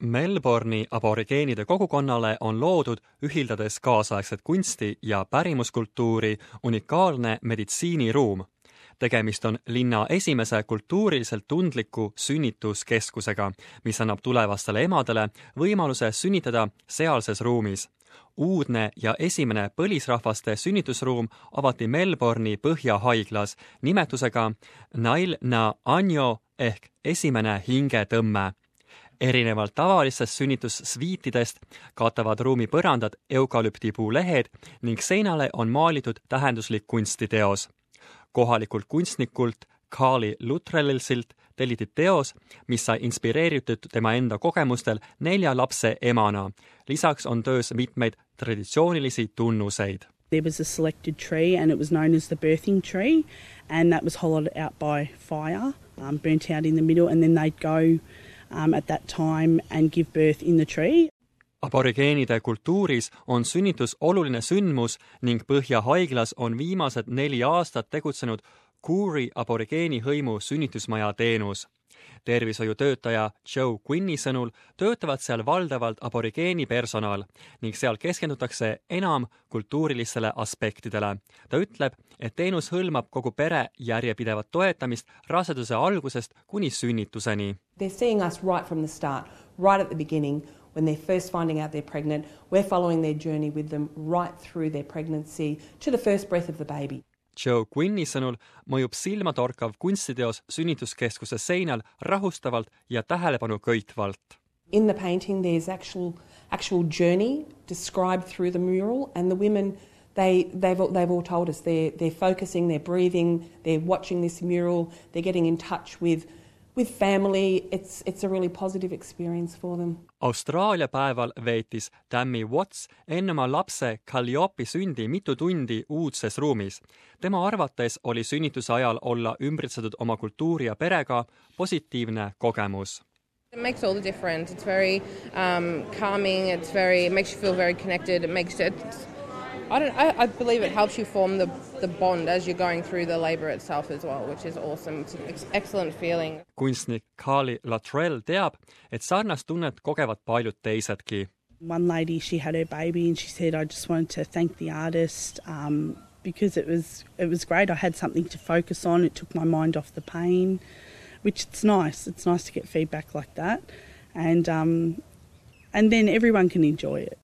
Melbourne'i aborigeenide kogukonnale on loodud, ühildades kaasaegset kunsti ja pärimuskultuuri, unikaalne meditsiiniruum. tegemist on linna esimese kultuuriliselt tundliku sünnituskeskusega, mis annab tulevastele emadele võimaluse sünnitada sealses ruumis uudne ja esimene põlisrahvaste sünnitusruum avati Melbourne'i Põhjahaiglas nimetusega Nail na Anjo ehk esimene hingetõmme erinevalt tavalistest sünnitussviitidest katavad ruumi põrandad eukalüptipuu lehed ning seinale on maalitud tähenduslik kunstiteos. kohalikult kunstnikult Carly Lutrellilsilt telliti teos, mis sai inspireeritud tema enda kogemustel nelja lapse emana. lisaks on töös mitmeid traditsioonilisi tunnuseid. There was a selected tree and it was known as the birthing tree and that was hollowed out by fire, um, burnt out in the middle and then they'd go um, at that time and give birth in the tree. aborigeenide kultuuris on sünnitus oluline sündmus ning Põhjahaiglas on viimased neli aastat tegutsenud Koori aborigeeni hõimu sünnitusmaja teenus. Tervishoiutöötaja Joe Quinni sõnul töötavad seal valdavalt aborigeeni personal ning seal keskendutakse enam kultuurilistele aspektidele. ta ütleb, et teenus hõlmab kogu pere järjepidevat toetamist raseduse algusest kuni sünnituseni. They are seeing us right from the start, right at the beginning when they're first finding out they're pregnant. We're following their journey with them right through their pregnancy to the first breath of the baby. Joe Quinni sõnul mõjub silmatorkav kunstiteos sünnituskeskuse seinal rahustavalt ja tähelepanu köitvalt. In the painting there's actual actual journey described through the mural and the women they they've they've all told us they're they're focusing, they're breathing, they're watching this mural, they're getting in touch with with family, it's, it's a really positive experience for them. Austraalia päeval veetis Tammy Watts enne oma lapse Calliope sündi mitu tundi uudses ruumis. tema arvates oli sünnituse ajal olla ümbritsetud oma kultuuri ja perega positiivne kogemus. It makes all the difference. It's very um, calming. It's very it makes you feel very connected. It makes it I don't. I, I believe it helps you form the the bond as you're going through the labour itself as well, which is awesome. It's an ex excellent feeling. kunstnik Carly Latrell teab, et sarnast tunnet kogevad paljud teisedki. One lady, she had her baby and she said, I just wanted to thank the artist um, because it was it was great. I had something to focus on. It took my mind off the pain, which it's nice. It's nice to get feedback like that, and um, and then everyone can enjoy it.